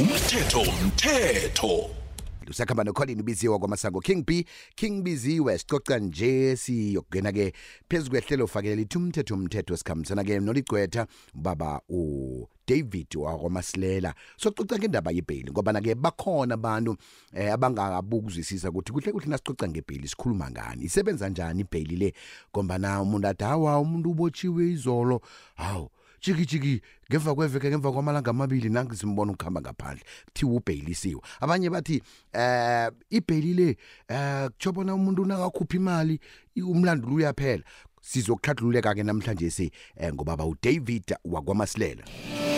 umthetho umthetho. Usakhamba nocolin ubiziwe kwamasango king b king biziwe sicoca nje siyokungena ke phezu kwehlelo fakelela ithi umthetho umthetho sikhambisana ke noligqwetha baba u David wakwamasilela. Sococa ngendaba yebheli ngoba na ke bakhona abantu eh, abangabukuzwisisa ukuthi kuhle kuhle nasicoca ngebheli sikhuluma ngani isebenza njani ibheli le? Ngoba na umuntu adawa umuntu ubotshiwe izolo hawu. Jiki jiki ngemva kweveke ngemva kwamalanga amabili nangi simbona ukuhamba ngaphandle kuthiwa ubheyilisiwe. Abanye bathi eh ibheyili le eh kujobona umuntu nakakhupha imali umlando uyaphela. Sizokuhlathululeka ke namhlanje si eh, ngobaba uDavid wakwamasilela.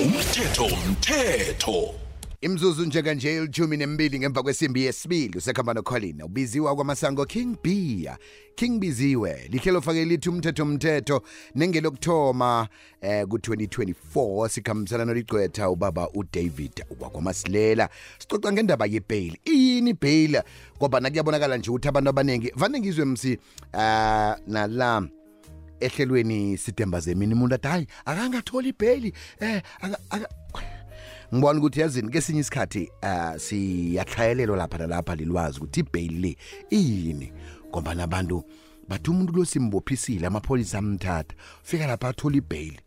Umthetho umthetho imzuzu njenganje ilithumi nembili ngemva kwesimbi yesibili usekhamba nocolin ubiziwa kwamasango king b king biziwe lihlelo fake lithi umthetho umthetho nengelokuthoma eh, ku-2024 sikhambisana noligqwetha ubaba udavid wakwamasilela. Sicoca ngendaba yebhayili iyini ibhayili ngoba nakuyabonakala nje ukuthi abantu abaningi vane ngizwe msi uh, nala ehlelweni sidemba zemini umuntu athi hayi akangatholi ibhayili eh aka, aka, ngibona ukuthi yazini kesinye isikhathi uh, siyahlayelelwa lapha nalapha lilwazi ukuthi ibhayili le iyini. Ngoba nabantu bathi umuntu lo simbophisile amapholisa amthatha fika lapha athola ibhayili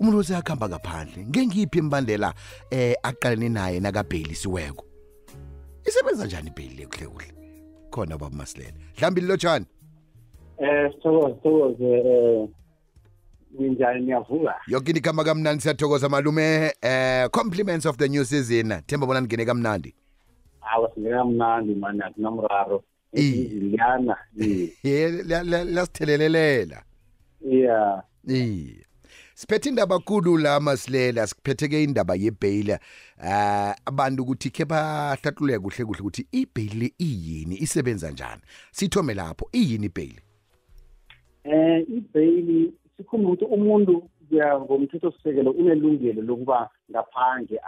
umuntu oseyakhamba ngaphandle ngengiphi imbandela eh aqalene naye nakabhayilisiweko isebenza njani ibhayili le kuhle kuhle? Khona baba masilela dlambili lotshani Eh sithokoze sithokoze eh ninjani niyavuka yonke into ikhamba kamnandi siyathokoza malume. Eh compliments of the new season. Themba bona ningene kamnandi. Awa singeka mnandi mani akunamraro Iye. iziliyana ye la- la- lasithelelelela iya. Iye siphethe indaba kulu la masilela. Siphetheke indaba yebhayila uh, abantu ukuthi khe bahlahluleke kuhle kuhle ukuthi ibhayili iyini? Isebenza njani? Sithome lapho. Iyini ibhayili eh ibhayili sikhumba ukuthi umuntu kuya ngomthetho sisekelo unelungelo lokuba ngaphandle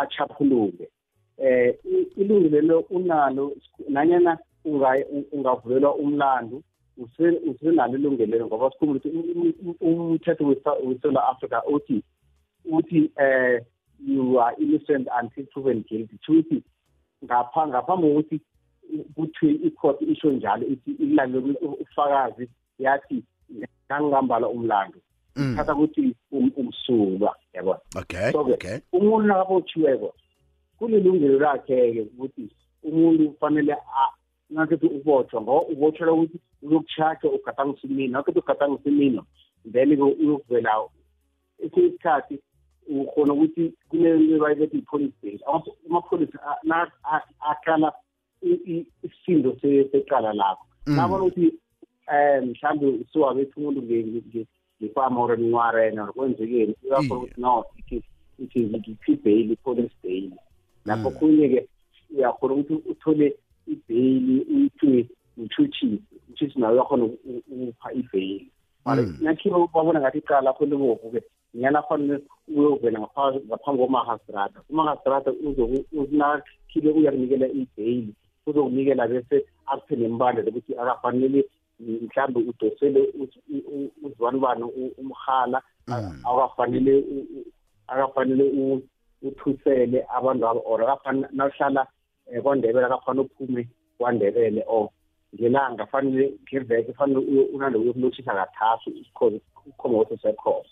achaphuluke eh ilungelo lo unalo nanyana unga- ungavulelwa umlando use- usenalo ilungelo ngoba sikhumba ukuthi um- um- umthetho wesa- weSouth Africa uthi uthi eh you are innocent until proven guilty. Futhi ngapha ngaphambi kokuthi kuthi icourt isho njalo ithi ilalele ufakazi yathi ngangihambala umlando Mm. thatha ukuthi um- umsulwa yabona okay So-ke, okay. umuntu nakabotshiweko kulilungelo lakhe-ke ukuthi umuntu kufanele a- nakethi ubotshwa ngoba ubotshelwa ukuthi uyokutshaja ugadangisa imino nakethi ugadangisa imino then-ke uyokuvela esinye isikhathi ukhona ukuthi kunento bayibethi i-police base Ama- amapholisa a- na- a- aqala i- i- isindo se- secala lakho Mm. nabona ukuthi um mhlawumbe siwabethi umuntu nge- nge- ngefama or ninwarena or kwenzekeni uyakhona ukuthi no ithi ithi ngiphi ibhayili i-police bail. Lapho Mm. kunye-ke uyakhona ukuthi uthole ibhayili uyithiwe utshutshisi utshutshisi nawe uyakhona uku- ukupha ibhayili mara Mm. nakhiwe babona ngathi icala lakho libovu-ke nyana fanele uyovela ngapha- ngaphambi komahasitrata umahasitrata nakhiwe uyakunikela ibhayili uzokunikela bese akuphe nembandela ukuthi akafanele mhlawumbe udosele uzibanibani umhala Mm. akafanele u- u- akafanele u- uthusele abantu abo or akafanele nawuhlala eh, kwandebele akafanele uphume kwandebele or ngelanga fanele ngeveke fanele uyo- unande uyokulotshisa kathathu isikhomoso sekhoso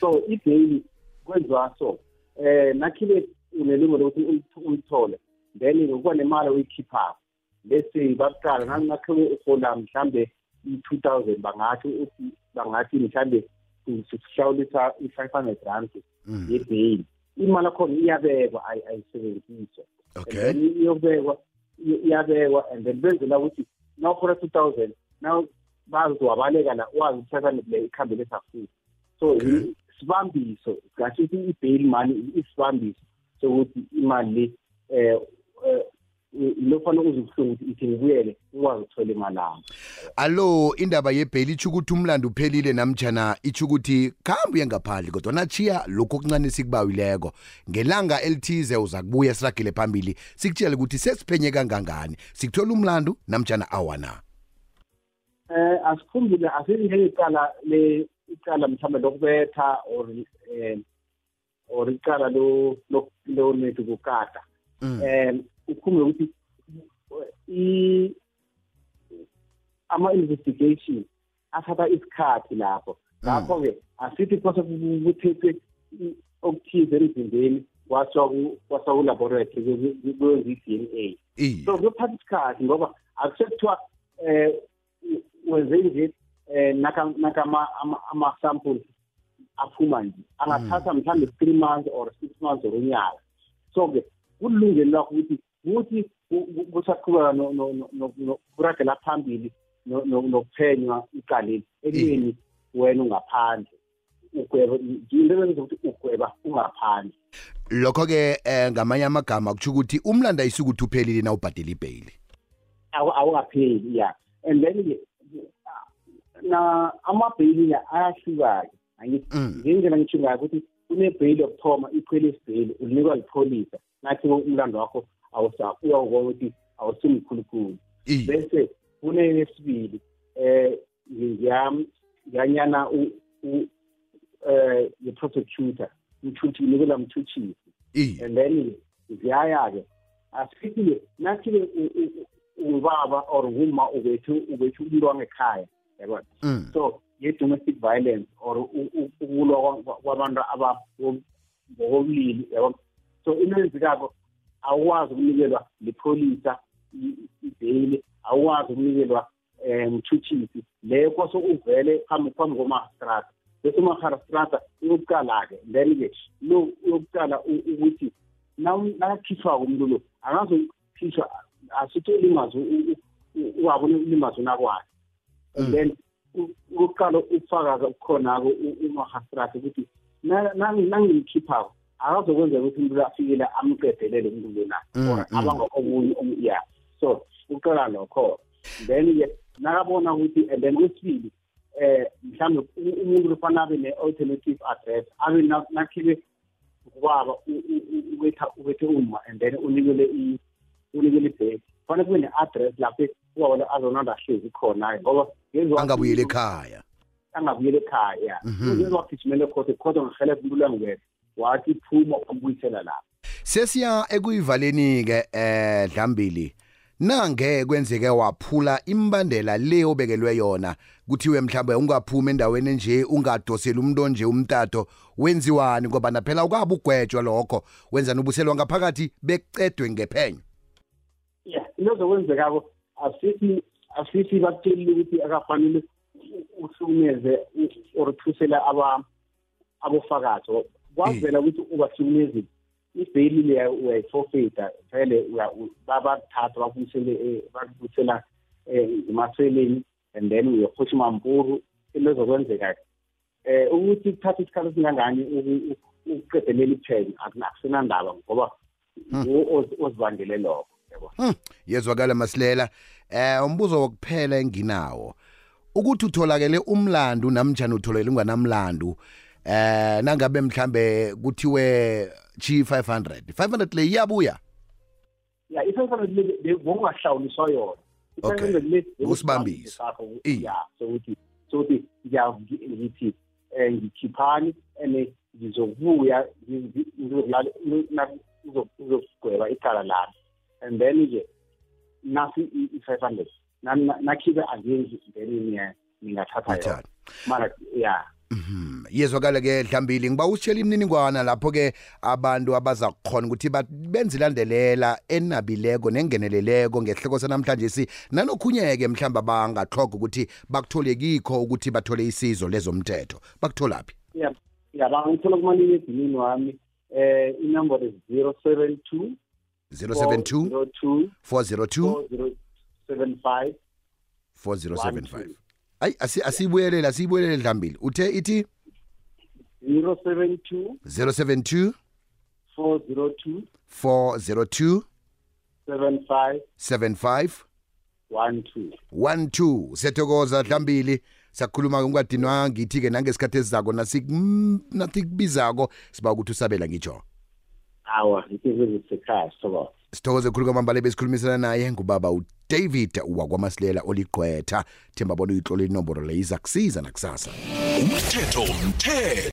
so ibheyili kwenziwa so eh nakhibe unelungelo lokuthi uyi- uyithole then kuba nemali oyikhiphayo bese bakuqala nangakhiwe uhola mhlambe i-two thousand bangathi uthi bangathi mhlambe sihlawulisa i-five hundred rand Mm. yebheyili imali akhona iyabekwa ayi- ayisebenziswa okay And then iyobekwa i- iyabekwa and then benzela ukuthi nawuhola two thousand naw bazowabaleka la wazi ukuthi five hundred leyo ikhambele safuthi so Okay. i- isibambiso ngathi i-bail money isibambiso sokuthi imali le eh eh, lofanele uzubuhlungu ukuthi ithi ngibuyele ukwazi ukuthola imali ami alo indaba yebheli itsho ukuthi umlando uphelile namtjana itsho ukuthi khambe uye ngaphandle kodwa nachiya lokhu okuncane sikubawileko ngelanga elithize uza kubuya siragele phambili sikutshele ukuthi sesiphenye kangangani. Sikuthola umlando namtjana awana eh asikhumbule asinjengecala le icala mhlawumbe lokubetha or eh or icala lo lo- lo nethu kukata Mm. um ukhumbule ukuthi i ama-investigation athatha isikhathi lapho. Ngakho-ke asithi kose kuthethwe i- okuthize emzimbeni kwasiwa ku- kwasiwa kulaboratory kwenza i-d n a. Iye so kuyothatha isikhathi ngoba akusekuthiwa um wenze nje um naka ama-samples aphuma nje. Angathatha mhlawumbe three months or six months or unyaka so-ke kulungelo lakho ukuthi kuthi ku- ku- kusaqhubeka no- no- no- no- no- kuragela phambili no- no- nokuphenywa iqaleni ekuyeni wena ungaphandle ugweba into ebenza ukuthi ugweba ungaphandle. Lokho-ke um ngamanye amagama kutsho ukuthi umlando ayisuke ukuthi uphelile na ubhadela ibheyili awu- awukapheli ya. And then-ke na amabheyili ayahluka-ke angithi Mm. ngendlela ngitsho ngayo ukuthi kunebheyili yokuthoma i-police bheyili ulinikwa lipholisa nathi umlando wakho awusafuya ukuthi awusimkhulukhulu iye bese kuneyesibili eh ngiyam ngiyanyana u u- eh the-prosecutor mthuthi unikela mthutshisi iye and then ziyaya-ke asithi-ke nathi-ke u- u- u- ubaba or uma ubethu ubethu umuntu wangekhaya yabona Mm. so ye-domestic violence or u- u- ukulwa kwa- kwabantu ngokobulili yabona so into eyenzekako awukwazi ukunikelwa lipholisa i- ibheyili awukwazi ukunikelwa um mthutshisi leyo kose uvele phambi phambi komastrata. Bese umaharstrata uyokuqala-ke then-ke lo uyokuqala u- ukuthi na- nakakhishwako umuntu lo angazokhishwa asithi ulimaze ungaboni ulimaze unakwakhe and Mm. then u- ukuqala ukufaka khona-ko umahastrata ukuthi na- na- nangimkhiphako akazokwenzeka ukuthi umuntu afikele amqedelele umuntu lona Mm, or mm. oku- ya so uqala lokho. Then-ke nakabona ukuthi and then kwesibili eh mhlawumbe umuntu ufana abe ne-alternative address abe na- nakhibe ubaba ubethe uma and then unikele unikele ibheki fanele kube ne-address lapho ubaba azonanda ahlezi khona ngoba angabuyeli ekhaya. Angabuyela ekhaya. Mhm. ngeke wagijimela ekhote kodwa ngihelebha umuntu langwethu wathi phuma wambuyisela lapho sesiya ekuyivaleni-ke eh dlambili nange kwenzeke waphula imbandela le obekelwe yona. Kuthiwe mhlawumbe ungaphumi endaweni nje ungadoseli umuntu onje umtato wenziwani? Ngoba naphela ukaba ugwetshwa lokho. Wenza nobuselwa ngaphakathi becedwe ngephenyo. Ya into zokwenzekako asithi asithi bakutshelile ukuthi akafanele u- uhlukumeze u- or uthusela aba- abofakazi. Kwavela ukuthi ubahlukumezile ibheyili leya uyayifofeta vele uya- u- babathatha bakubuyisele eh, bakubuyisela um emaseleni and then uyohosha mampuru into zokwenzeka eh ukuthi kuthatha isikhathi esingangani uku- u- ukuqedelela iphenyo akusenandaba ngoba nguwo ozi- ozibangele lokho yabo Hmm, yezwakala masilela. Eh umbuzo wokuphela enginawo ukuthi utholakele umlandu namjani utholakele unganamlandu eh nangabe mhlambe kuthiwe chi 500 500 le iyabuya ya i-five hundred le bongahlawuliswa yona Okay. i-five hundred le Ukusibambisa. sakho Iye. ya sokuthi sokuthi ngiya- ngithi um ngikhiphani and ngizokubuya ngi- ngizolala- na- uzo- uzogweba icala lami and then-ke nasi i-five hundred nakhibe angenzi then niya- ningathatha yona Thatha. mara ya Mhm. yezwakala ke dlambili ngiba usitshela imininingwana lapho ke abantu abaza kukhona ukuthi ba- benze ilandelela enabileko nengeneleleko ngehleko sanamhlanje si. Nanokhunye-ke mhlawumbe abangathoga ukuthi bakuthole kikho ukuthi bathole isizo lezomthetho. Bakutholaphi? Ya ya bangithola kumaliledinini wami eh inombolo is zero seven two 072 two 402 four zero seven five. 4075 ayi asi- asiyibuyelele asiyibuyelele dlambili uthe ithi zero seven two 072 four zero two 402 seven five 75 one two 12 siyathokoza dlambili sakhuluma ungadinwa ngithi-ke nangesikhathi esizako nathi kubizako siba ukuthi usabela ngitsho. Awa itizezisekhaya soba sithokoze. Khulu kwamambala besikhulumisana naye ngubaba udavid wakwamasilela oligqwetha. Themba bona uyitlole inomboro le iza kusiza nakusasa. Umthetho umthetho